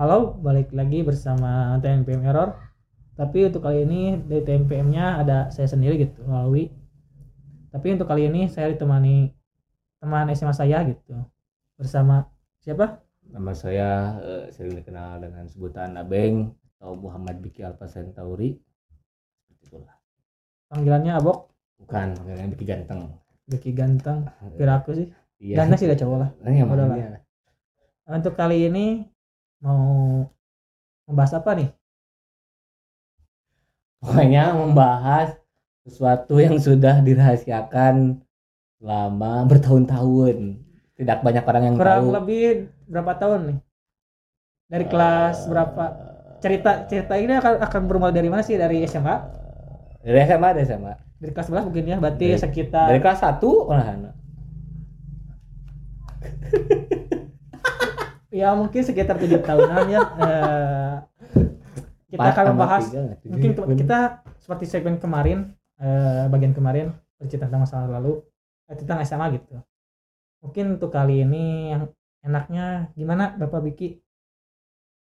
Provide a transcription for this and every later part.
Halo, balik lagi bersama TNPM Error. Tapi untuk kali ini di TNPM-nya ada saya sendiri gitu, melalui. Tapi untuk kali ini saya ditemani teman SMA saya gitu. Bersama siapa? Nama saya eh, sering dikenal dengan sebutan Abeng atau Muhammad Biki Centauri. Seperti itulah. Panggilannya Abok, Bukan panggilannya Biki Ganteng. Beki ganteng. Kira aku sih. Iya. Ganteng sih udah cowok lah. Nah, dia? Untuk kali ini mau membahas apa nih? Pokoknya membahas sesuatu yang sudah dirahasiakan selama bertahun-tahun. Tidak banyak orang yang Kurang tahu. lebih berapa tahun nih? Dari kelas Eh, berapa? Cerita cerita ini akan akan bermula dari mana sih? Dari SMA? Dari SMA, dari SMA. Dari kelas 11 mungkin ya. Berarti Dari- sekitar Dari kelas 1 olahan. Ya mungkin sekitar tujuh tahunan ya. Eh, kita akan membahas? Tujuh. mungkin kita seperti segmen kemarin eh, bagian kemarin bercerita tentang masa lalu eh, tentang SMA gitu. Mungkin untuk kali ini yang enaknya gimana Bapak Biki?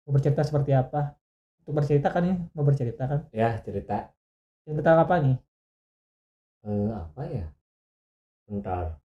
Mau bercerita seperti apa? Untuk bercerita kan ya, mau bercerita kan? Ya, cerita Cerita apa nih? eh, apa ya? Bentar.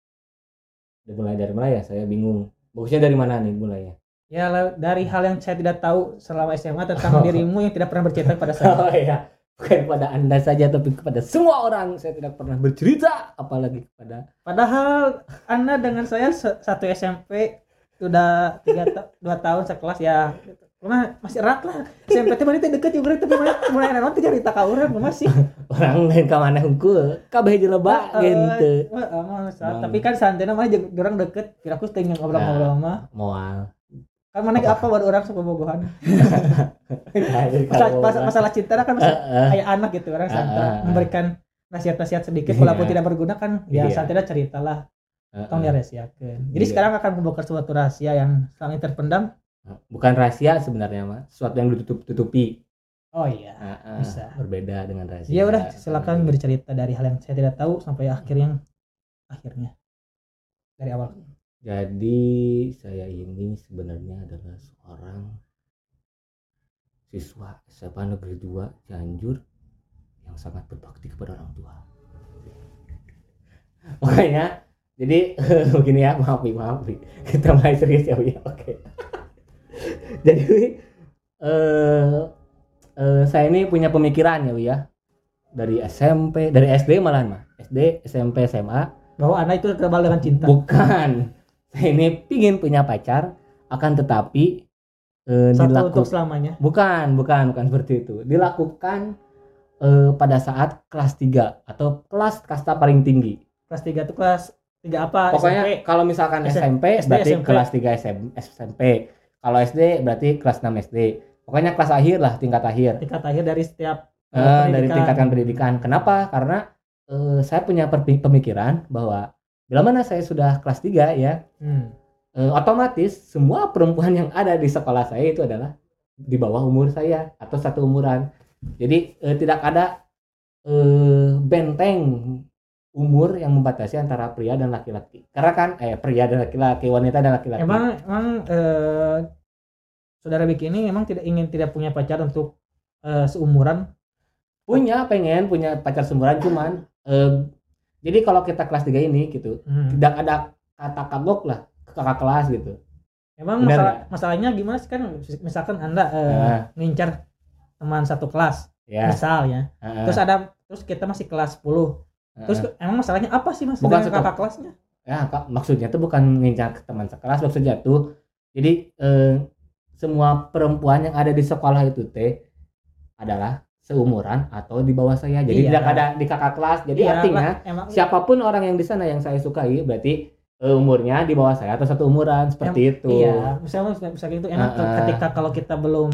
Dimulai dari mana ya? Saya bingung. Bagusnya dari mana nih mulainya? Ya dari hal yang saya tidak tahu selama SMA tentang dirimu yang tidak pernah bercerita pada saya. Oh iya, bukan kepada anda saja tapi kepada semua orang. Saya tidak pernah bercerita, apalagi kepada Padahal Anda dengan saya satu SMP sudah tiga ta- dua tahun sekelas ya. Cuma masih erat lah. SMP teh deket juga tapi mulai mulai naon teh cerita ka urang mah masih. Orang lain ke mana hungkul. Kabeh jeleba Heeh, gitu. Bang. Tapi kan santai mah urang deket. Kira aku teh ngobrol-ngobrol mah. Moal. Kan mana apa baru orang suka bogohan. Orang- masalah cinta kan Heeh. kayak anak gitu orang santai memberikan nasihat-nasihat sedikit Iya. walaupun tidak berguna kan ya Iya. santai cerita lah tong dirahasiakeun. Jadi Iya. sekarang akan membongkar suatu rahasia yang selama terpendam. Bukan rahasia sebenarnya mah, sesuatu yang ditutup-tutupi. Oh iya. Heeh. Bisa. Berbeda dengan rahasia. Ya udah silakan bercerita dari hal yang saya tidak tahu sampai akhir yang akhirnya dari awal. Jadi saya ini sebenarnya adalah seorang siswa SMA Negeri 2 Cianjur yang sangat berbakti kepada orang tua. Makanya jadi begini ya, maaf nih, maaf nih. Kita mulai serius ya. Oke. jadi eh eh, saya ini punya pemikiran ya, ya. Dari SMP, dari SD malahan mah. SD, SMP, SMA Bahwa anak itu terbal dengan cinta. Bukan. Saya ini pingin punya pacar, akan tetapi eh, Satu dilaku- untuk selamanya. bukan, bukan, bukan seperti itu. Dilakukan eh, pada saat kelas 3 atau kelas kasta paling tinggi. Kelas 3 itu kelas 3 apa? Pokoknya SMP. kalau misalkan S- SMP SD, berarti SMP. kelas 3 SM, SMP. Kalau SD berarti kelas 6 SD. Pokoknya kelas akhir lah, tingkat akhir. tingkat akhir dari setiap Eh, eh, dari pendidikan. tingkatan pendidikan. Kenapa? Karena eh, saya punya pemikiran bahwa bila mana saya sudah kelas 3 ya, Hmm. eh, otomatis semua perempuan yang ada di sekolah saya itu adalah di bawah umur saya atau satu umuran. Jadi eh, tidak ada eh, benteng umur yang membatasi antara pria dan laki-laki. Karena kan eh pria dan laki-laki, wanita dan laki-laki. Emang emang eh, saudara Biki ini emang tidak ingin tidak punya pacar untuk eh, seumuran. punya pengen punya pacar seumuran cuman eh, jadi kalau kita kelas 3 ini gitu, Hmm. tidak ada kata kagok lah ke kakak kelas gitu. Emang Benar masalah, masalahnya gimana sih kan misalkan Anda eh, Nah. ngincar teman satu kelas Ya. misal ya. heeh, Terus ada terus kita masih kelas 10. Terus emang masalahnya apa sih Mas Bukan kakak kelasnya? ya Kak, maksudnya tuh bukan ngincar ke teman sekelas maksudnya tuh jadi eh, semua perempuan yang ada di sekolah itu teh adalah seumuran atau di bawah saya jadi Iya. tidak ada di kakak kelas jadi Iya, artinya emang siapa pun orang yang di sana yang saya sukai berarti eh, umurnya di bawah saya atau satu umuran seperti itu Iya, misalnya misalnya itu emang Heeh. ketika kalau kita belum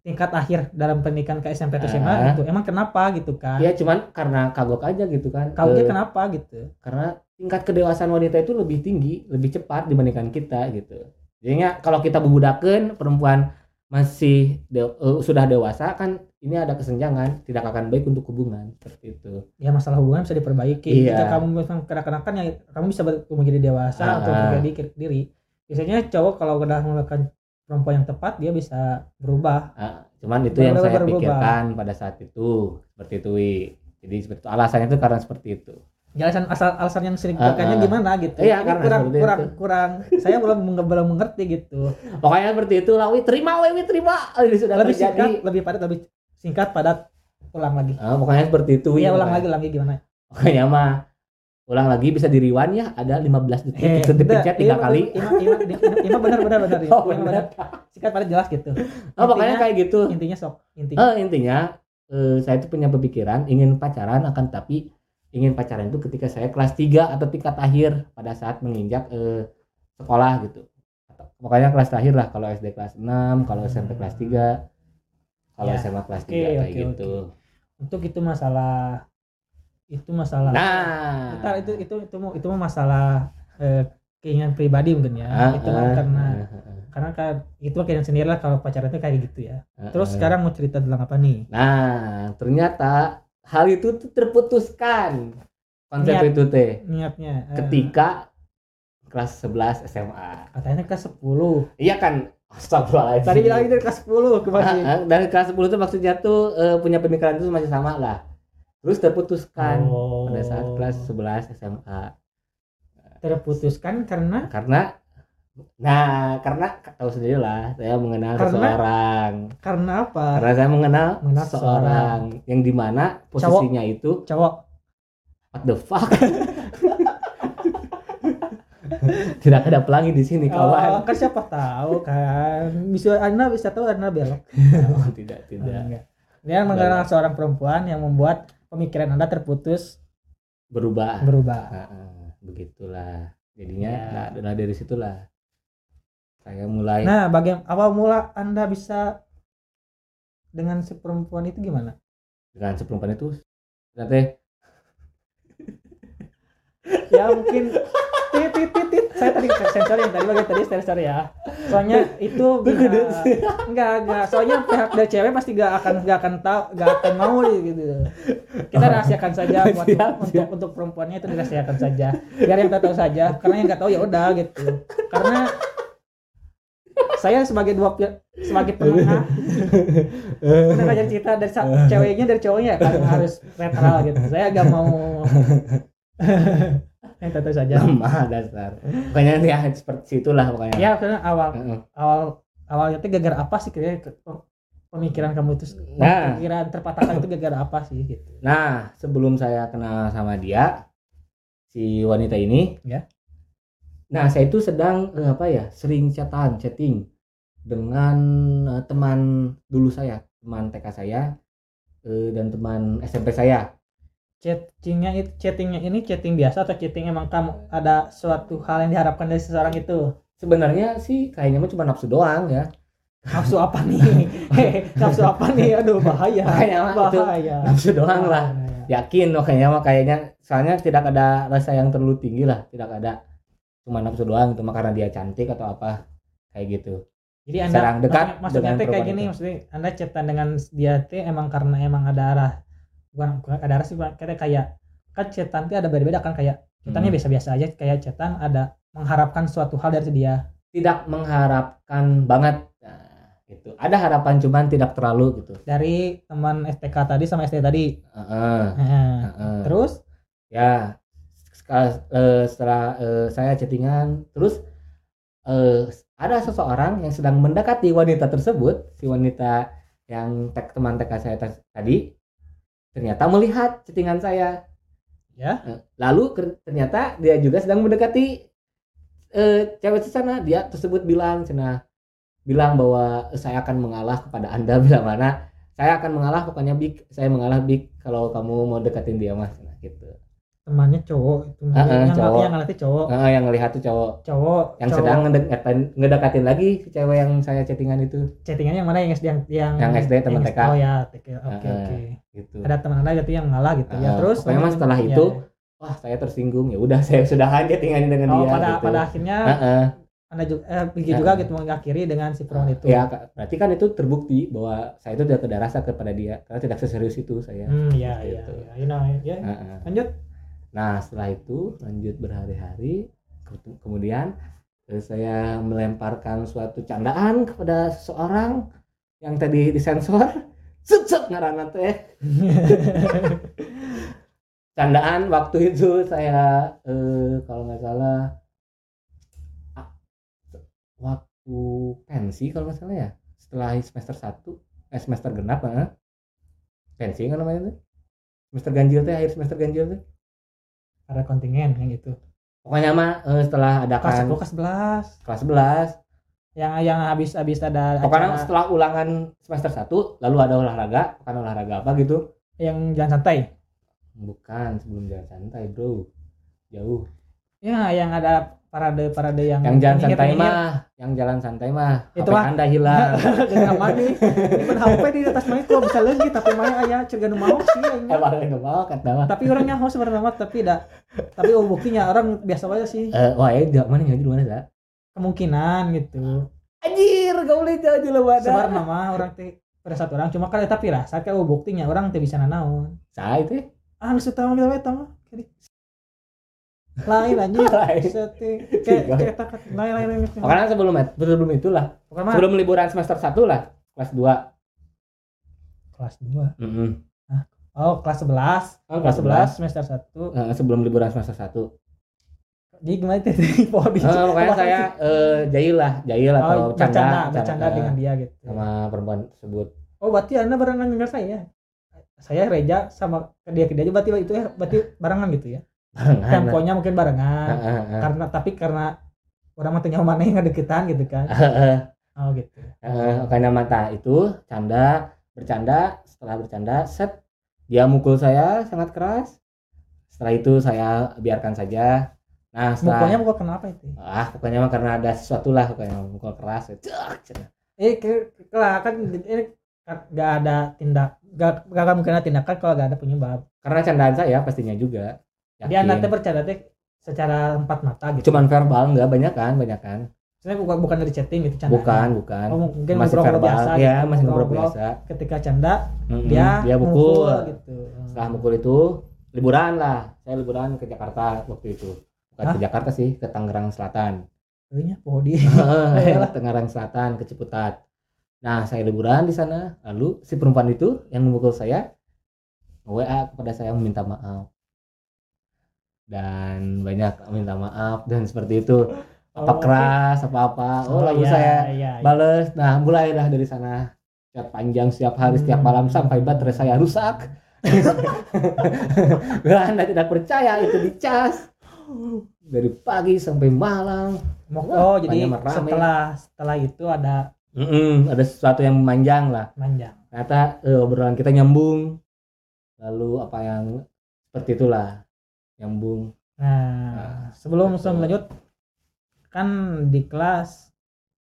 tingkat akhir dalam pendidikan ke SMP atau SMA Heeh. gitu, emang kenapa gitu kan? ya cuman karena kagok aja gitu kan Kau Eh, kenapa gitu? karena tingkat kedewasaan wanita itu lebih tinggi, lebih cepat dibandingkan kita gitu. Jadinya kalau kita bebudakan perempuan masih de- eh, sudah dewasa kan ini ada kesenjangan, tidak akan baik untuk hubungan seperti itu. Ya masalah hubungan bisa diperbaiki. Iya. Jika kamu memang kena-kenakan ya kamu bisa bertumbuh menjadi dewasa atau Ah. menjadi diri. Biasanya cowok kalau udah melakukan perempuan yang tepat dia bisa berubah Ah, cuman itu yang Baru- saya baru berubah. pikirkan pada saat itu seperti itu Wi. jadi seperti itu alasannya itu karena seperti itu alasan asal alasan yang sering Ah, dipakainya ah. gimana gitu Iya, Ini karena kurang kurang itu. kurang saya belum belum mengerti gitu pokoknya seperti itu lah Wi terima Wi, terima ini sudah lebih terjadi singkat lebih padat lebih singkat padat ulang lagi Ah, pokoknya seperti itu. Iya ulang Pokoknya- lagi lagi gimana pokoknya mah ulang lagi bisa di rewind ya ada 15 detik Eh, itu dipencet tiga iya, kali Ima, ima, ima, benar benar benar. Oh, Ima benar. Singkat padat jelas gitu. oh, pokoknya Intinya- kayak gitu Intinya sok, intinya. Eh, intinya eh, saya itu punya pemikiran ingin pacaran akan tapi ingin pacaran itu ketika saya kelas 3 atau tingkat akhir pada saat menginjak eh, sekolah gitu. Pokoknya kelas akhir lah kalau SD kelas 6, kalau SMP kelas 3, kalau Ya, SMA kelas 3 oke, kayak oke, gitu. Untuk itu masalah itu masalah. Nah, itu itu itu mau itu mau masalah eh, keinginan pribadi mungkin ya. Ah, itu ah, karena ah, ah, karena kan itu keinginan sendiri lah kalau pacaran itu kayak gitu ya. ah, Terus ah. sekarang mau cerita tentang apa nih? Nah, ternyata hal itu tuh terputuskan konsep Niat. itu teh Niatnya eh, ketika kelas 11 SMA. katanya kelas 10. Iya kan? Astagfirullahaladzim. Tadi bilang itu kelas 10 kemarin. Ah, ah, dari kelas 10 itu maksudnya tuh eh, punya pemikiran itu masih sama lah. Terus terputuskan Oh. pada saat kelas 11 SMA. terputuskan karena Karena nah, karena tahu sendiri lah, saya mengenal Karena- seseorang. karena apa? Karena saya mengenal, Mengenal seseorang yang di mana posisinya itu Cowok what the fuck? Tidak ada pelangi di sini Oh, kawan. kan siapa tahu kan. Bisa Anda bisa tahu Anda belok. Oh, tidak, tidak. Enggak. Dia mengenal seorang perempuan yang membuat pemikiran Anda terputus Berubah. berubah. Ah, ah, begitulah jadinya Ya. nah, nah, dari situlah saya mulai Nah, bagian awal mula Anda bisa dengan si perempuan itu gimana? dengan seperempuan itu ternyata Ya mungkin tit tit tit tit. Saya tadi sensor yang tadi bagian tadi sensor ya. Soalnya itu enggak enggak. Soalnya pihak dari cewek pasti gak akan gak akan tahu gak akan mau gitu. Kita rahasiakan saja buat Siap, untuk siap. untuk perempuannya itu dirahasiakan saja. Biar yang tahu saja. Karena yang nggak tahu ya udah gitu. Karena saya sebagai dua sebagai penengah jadi cerita dari ceweknya dari cowoknya kan harus netral gitu. Saya gak mau yang tahu saja. lemah dasar pokoknya ya seperti itulah pokoknya Ya karena awal awal awalnya itu gara apa sih kira pemikiran kamu itu Nah. pemikiran terpatahkan itu gara apa sih gitu. nah sebelum saya kenal sama dia si wanita ini Ya. nah saya itu sedang eh, apa ya sering chatan chatting dengan eh, teman dulu saya teman TK saya eh, dan teman SMP saya. Chattingnya itu chattingnya ini chatting biasa atau chatting emang kamu ada suatu hal yang diharapkan dari seseorang itu? Sebenarnya sih kayaknya mah cuma nafsu doang ya. Nafsu apa nih? Nafsu apa nih? Aduh bahaya. Makanya itu. Bahaya. Nafsu doang lah. Bahaya. yakin loh kayaknya mah kayaknya. Soalnya tidak ada rasa yang terlalu tinggi lah. Tidak ada. Cuma nafsu doang itu mah karena dia cantik atau apa. Kayak gitu jadi anda Serang dekat maksudnya, teh kayak gini itu. maksudnya anda chatan dengan dia teh emang karena emang ada arah bukan, bukan ada arah sih Pak. kayak kayak kan chatan teh ada beda-beda kan kayak chatannya Hmm. biasa-biasa aja kayak chatan ada mengharapkan suatu hal dari dia tidak mengharapkan banget nah, gitu ada harapan cuman tidak terlalu gitu dari teman STK tadi sama SD tadi Heeh, Nah, heeh. terus ya eh, setelah eh, saya chattingan terus eh, ada seseorang yang sedang mendekati wanita tersebut si wanita yang tek teman TK saya tadi ternyata melihat chattingan saya. Ya? Eh, lalu ternyata dia juga sedang mendekati eh, cewek di sana dia tersebut bilang cina bilang bahwa "Eh, saya akan mengalah kepada anda. Bilang mana? Saya akan mengalah pokoknya big saya mengalah big kalau kamu mau deketin dia mas. Cenah, gitu temannya cowok itu Ah, ah, yang cowok. yang ngeliatnya cowok Nah, yang ngelihat tuh cowok cowok yang cowok. sedang ngedekatin, ngedekatin lagi si cewek yang saya chattingan itu chattingannya yang mana yang SD yang yang, Yang SD teman TK. oh ya TK oke Ah, oke gitu ada teman anda gitu yang ngalah gitu ya Ah, terus pokoknya mas setelah ya, itu, ya. wah saya tersinggung ya udah saya sudah chattingan dengan oh dia pada gitu. pada akhirnya Heeh. anda juga eh, Vicky Ya. juga gitu mengakhiri dengan si perempuan itu Ya, berarti kan itu terbukti bahwa saya itu tidak ada rasa kepada dia karena tidak seserius itu saya. hmm ya ya Gitu. ya you know ya Heeh. lanjut Nah, setelah itu lanjut berhari-hari ke- kemudian Terus saya melemparkan suatu candaan kepada seseorang yang tadi disensor. Set set ngaranna teh. Candaan waktu itu saya eh, kalau nggak salah ah, waktu pensi kalau nggak salah ya setelah semester 1 eh semester genap eh. pensi kan namanya tuh semester ganjil teh akhir semester ganjil teh ada kontingen yang itu pokoknya mah eh, setelah ada kelas kan 10 kelas 11 kelas 11 yang yang habis habis ada pokoknya acara setelah ulangan semester 1 lalu ada olahraga. Bukan olahraga apa gitu. Yang jalan santai? Bukan sebelum jalan santai bro. Jauh ya yang ada parade parade yang yang jalan santai mah yang jalan santai mah Itu HP anda hilang. Jangan nih. Iman HP di atas main kok bisa lagi tapi main aya cegah nu mau sih emang itu mau kata mah. Tapi orangnya host sebenarnya tapi dah. Tapi oh buktinya orang biasa aja sih. Eh, wah ya mana ya? Di mana sih Kemungkinan gitu. anjir gak boleh jauh di luar Sebar nama orang teh pada satu orang. Cuma kan tapi lah saat oh buktinya orang teh bisa nanaon. saya itu Ah geus teu mobil eta mah. Lain anjir. Lain. Sete kayak kayak tak lain lain lain. makanya sebelum sebelum itulah Bukan sebelum liburan semester 1 lah kelas 2 kelas 2. mm Oh, kelas 11. Oh, Kelas 11 semester 1. Eh, sebelum liburan semester 1 Jadi gimana di Eh, makanya saya eh, jahil lah jahil atau oh, bercanda, canda bercanda eh, dengan dia gitu. sama perempuan tersebut Oh, berarti Anda barengan dengan saya. Saya Reja sama dia dia aja berarti itu ya berarti barengan gitu ya. Temponya mungkin barengan. Karena tapi karena orang mah tanya mana yang deketan gitu kan. Oh gitu. Makanya mata itu canda bercanda setelah bercanda set dia mukul saya sangat keras setelah itu saya biarkan saja nah setelah Mukulnya mukul kenapa itu? ah pokoknya mah karena ada sesuatu lah pokoknya mukul keras cek. Eh lah, kan ini gak ada tindak gak, gak mungkin ada tindakan kalau gak ada penyebab. karena candaan saya pastinya juga Yakin. Anda teh bercanda teh secara empat mata gitu. cuman verbal enggak banyak kan banyak kan Sebenarnya bukan bukan dari chatting gitu canda. bukan bukan Oh, mungkin masih verbal biasa ya gitu, masih ngobrol biasa Ketika canda Mm-mm, dia dia pukul gitu. setelah mukul itu liburan lah saya liburan ke Jakarta waktu itu bukan Hah? ke Jakarta sih ke Tangerang Selatan Kayaknya pohon di. Heeh, Tangerang Selatan ke Ciputat. Nah, saya liburan di sana. Lalu si perempuan itu yang memukul saya WA kepada saya meminta maaf. Dan banyak minta maaf dan seperti itu. Apa Oh, keras, apa-apa. Oh, lalu iya, saya iya, iya. bales. Nah, mulailah dari sana. Chat panjang setiap hari, setiap Hmm. malam sampai baterai saya rusak. Anda tidak percaya itu dicas dari pagi sampai malam. Oh jadi banyak rame. setelah setelah itu ada Mm-mm, ada sesuatu yang memanjang lah. manjang Ternyata eh, obrolan kita nyambung. Lalu apa yang seperti itulah nyambung. nah Nah, sebelum sebelum lanjut kan di kelas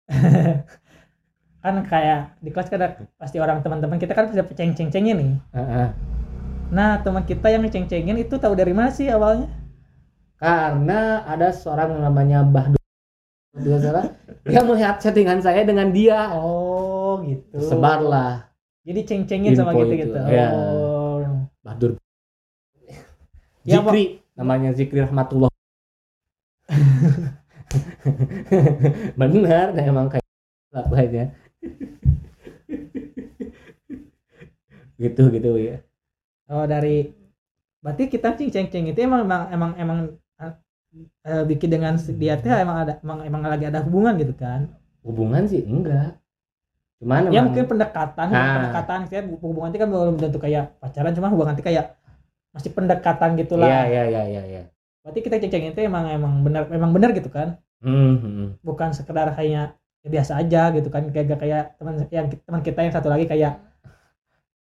kan kayak di kelas kan ada pasti orang teman-teman kita kan pasti ceng-ceng-cengin nih Heeh. nah teman kita yang ceng-cengin itu tahu dari mana sih awalnya Karena ada seorang yang namanya Bahdu tidak salah. Dia melihat settingan saya dengan dia. oh gitu Sebarlah jadi ceng-cengin sama Info gitu itu, ya. oh Bahdur. Ya, Zikri namanya Zikri Rahmatullah. Benar, nah emang kayak lakuannya. gitu gitu ya. Oh dari berarti kita cing ceng ceng itu emang emang emang emang eh, bikin dengan dia teh emang ada emang emang lagi ada hubungan gitu kan? Hubungan sih enggak. Cuman Ya emang mungkin pendekatan, Nah. pendekatan kayak hubungan itu kan belum tentu kayak pacaran cuma hubungan itu kayak masih pendekatan Iya gitulah. iya iya iya iya. Berarti kita ceng itu emang emang benar emang benar gitu kan? Hmm, hmm. Bukan sekedar hanya ya biasa aja gitu kan kayak gak kayak teman yang teman kita yang satu lagi kayak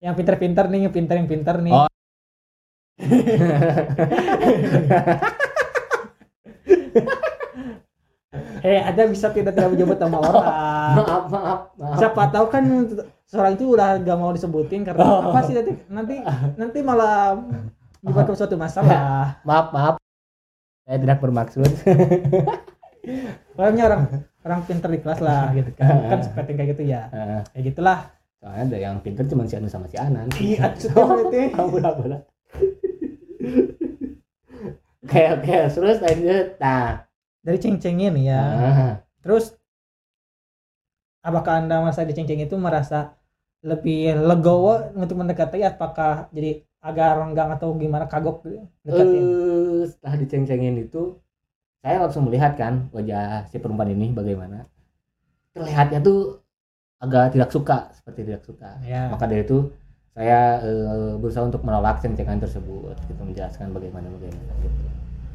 yang pinter-pinter nih, yang pinter yang pinter nih. Oh. Eh, ada bisa tidak tidak menyebut nama orang. maaf maaf maaf. Siapa tahu kan seorang itu udah gak mau disebutin karena Oh. apa sih nanti nanti nanti malah menyebabkan suatu masalah. Maaf maaf. Saya tidak bermaksud. Pokoknya orang orang pinter di kelas lah gitu kan. Kan seperti kayak gitu ya. Kayak gitulah. Soalnya ada yang pinter cuma si Anu sama si Anan. Iya, maksudnya berarti. bola bola. Oke oke terus lanjut. Nah dari ceng-cengin ya Ah, terus apakah anda masa diceng-ceng itu merasa lebih legowo untuk mendekati apakah jadi agak renggang atau gimana? Kagok deketin eh, setelah diceng-cengin itu saya langsung melihat kan wajah si perempuan ini bagaimana. Terlihatnya tuh agak tidak suka seperti tidak suka. Ya. Maka dari itu saya eh, berusaha untuk menolak ceng-cengan tersebut gitu menjelaskan bagaimana bagaimana gitu.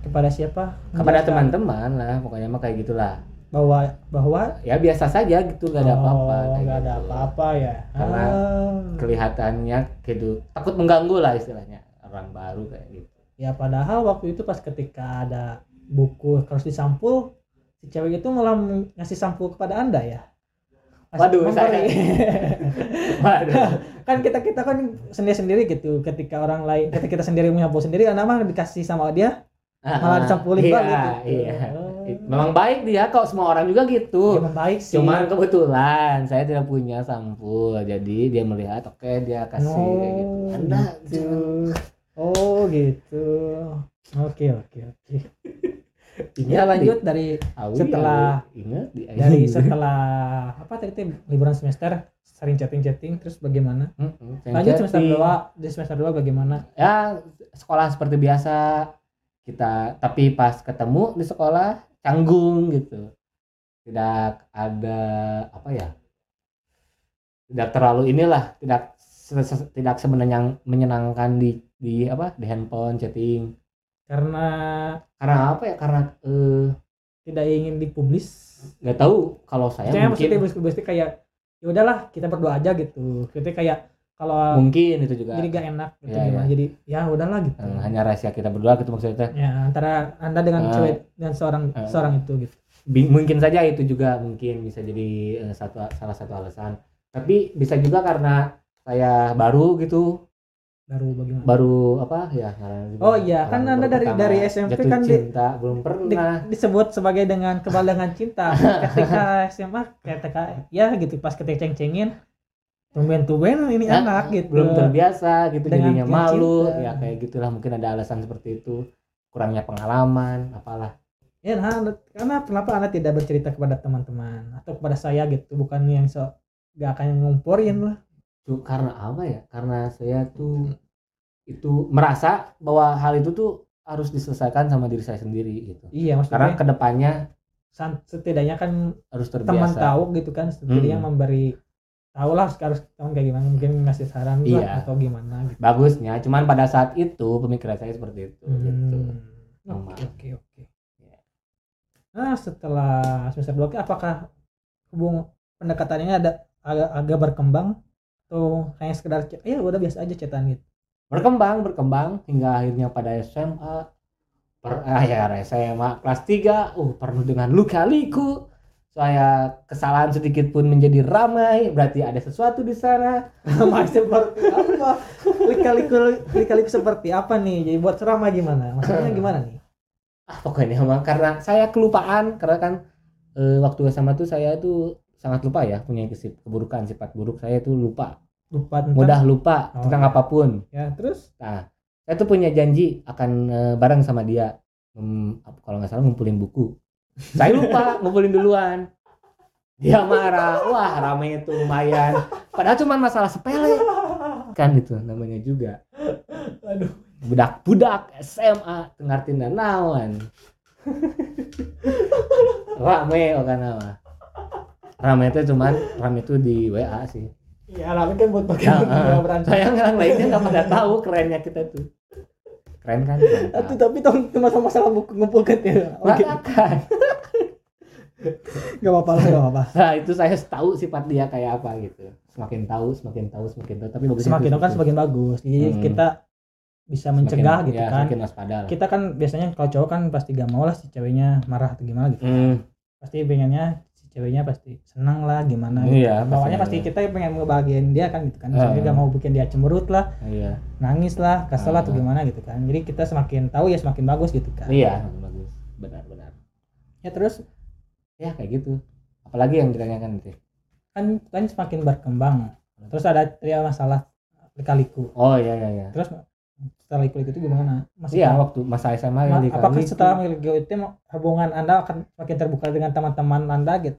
Kepada siapa? Kepada teman-teman lah pokoknya mah kayak gitulah bahwa bahwa ya biasa saja gitu gak ada apa-apa Oh, nggak ada gitu. apa-apa ya Karena Ah. kelihatannya gitu takut mengganggu lah istilahnya orang baru kayak gitu ya padahal waktu itu pas ketika ada buku harus disampul si cewek itu malah ngasih sampul kepada anda ya Masih Waduh, saya- waduh kan kita kita kan sendiri sendiri gitu ketika orang lain ketika kita sendiri menyampul sendiri anda mah dikasih sama dia malah disampulin iya, balik gitu iya. Oh. Memang baik dia kok semua orang juga Ya, gitu memang baik sih. Cuman kebetulan saya tidak punya sampul. Jadi dia melihat oke dia kasih kayak gitu. Oh, anda gitu. jangan- oh gitu. Oke oke oke. Ya di- lanjut dari Awi, setelah- awi. ingat di dari setelah apa tadi teh, liburan semester sering chatting chatting terus bagaimana? Mm-mm, lanjut semester chatting. dua di semester dua bagaimana? Ya sekolah seperti biasa. Kita tapi pas ketemu di sekolah canggung gitu. Tidak ada apa ya tidak terlalu inilah tidak tidak sebenarnya menyenangkan di di apa di handphone chatting. Karena karena apa ya? Karena eh, tidak ingin dipublis. Nggak tahu kalau saya mungkin maksudnya publis kayak ya udahlah kita berdoa aja gitu. Kita kayak kalau mungkin itu juga. jadi gak enak gitu Ya, gimana ya. jadi ya udahlah gitu. Eh, hanya rahasia kita berdua gitu maksudnya. Ya antara anda dengan Eh. cewek dan seorang Eh. seorang itu gitu. Mungkin saja itu juga mungkin bisa jadi eh, satu salah satu alasan. Tapi bisa juga karena saya baru gitu. Baru bagaimana? Baru apa? Ya. Oh iya, kan Anda dari- pertama. dari SMP jatuh kan di- cinta belum Di- pernah. disebut sebagai dengan kebalangan cinta. Ketika SMA ketika ya gitu pas ketika ceng-cengin tumben-tumben ini Ya, anak gitu. belum terbiasa gitu Dengan jadinya malu. cinta. ya kayak gitulah mungkin ada alasan seperti itu. Kurangnya pengalaman apalah. Ya nah, karena kenapa anda tidak bercerita kepada teman-teman? Atau kepada saya gitu bukan yang so gak akan ngumpurin lah. Cu- karena apa ya? Karena saya tuh itu merasa bahwa hal itu tuh harus diselesaikan sama diri saya sendiri gitu. Iya karena maksudnya ke depannya san- setidaknya kan harus teman terbiasa. tahu gitu kan setidaknya Hmm. memberi tahu lah harus kayak gimana mungkin ngasih saran lah Iya. atau gimana gitu bagusnya cuman pada saat itu pemikiran saya seperti itu gitu Hmm. Sama. Oke oke oke. Ya. Nah setelah semester dua apakah hubung pendekatannya ada agak agak berkembang atau hanya sekedar? Ya udah biasa aja chatan gitu. berkembang berkembang hingga akhirnya pada SMA per akhir SMA kelas 3 uh penuh dengan luka-liku saya kesalahan sedikit pun menjadi ramai berarti ada sesuatu di sana Masih seperti apa? Lika-liku lika-liku seperti apa nih? Jadi buat ceramah gimana? Maksudnya gimana nih? ah pokoknya mah karena saya kelupaan karena kan eh, waktu SMA tuh saya tuh sangat lupa ya punya kesip- keburukan sifat buruk saya tuh lupa Lupa tentang mudah lupa Oh. tentang apa pun ya terus Nah, saya tuh punya janji akan eh, bareng sama dia. Hmm, kalau nggak salah ngumpulin buku. Saya lupa ngumpulin duluan. Dia marah. Wah, rame itu lumayan. Padahal cuma masalah sepele. Kan itu namanya juga. Aduh. Budak-budak SMA tengartin dan naon. rame kan nama. Rame itu cuman rame itu di WA sih. Ya alami kan buat pakai Ya, ya, eh, berantem. sayang yang lainnya nggak pada tahu kerennya kita tuh. Keren kan? Aduh, tapi tong masalah masalah buku ngumpulkan ya. Oke. Gak apa-apa lah, gak apa-apa. Nah, itu saya tahu sifat dia kayak apa gitu. Semakin tahu, semakin tahu, semakin tahu. Tapi bagusnya Semakin tahu kan semakin bagus. Jadi Hmm. kita bisa mencegah Semakin- gitu ya, kan. Semakin waspada lah. Kita kan biasanya kalau cowok kan pasti gak mau lah si ceweknya marah atau gimana gitu. Hmm, Pasti pengennya si ceweknya pasti senang lah gimana gitu. iya, Bawahnya pasti pasti kita pengen ngebahagiain dia kan gitu kan. Ah. Misalnya gak mau bikin dia cemberut lah, iya. nangis lah, kesel lah atau Ah. gimana gitu kan. Jadi kita semakin tahu ya semakin bagus gitu kan. Iya, bagus. Benar, benar. Ya terus Ya kayak gitu. Apalagi yang ditanyakan itu. kan kan semakin berkembang. Terus ada ya masalah lika-liku. Oh iya iya iya. Terus setelah ikut itu gimana masih Iya, waktu masa SMA Ma- apakah setelah memiliki itu hubungan anda akan semakin terbuka dengan teman-teman anda gitu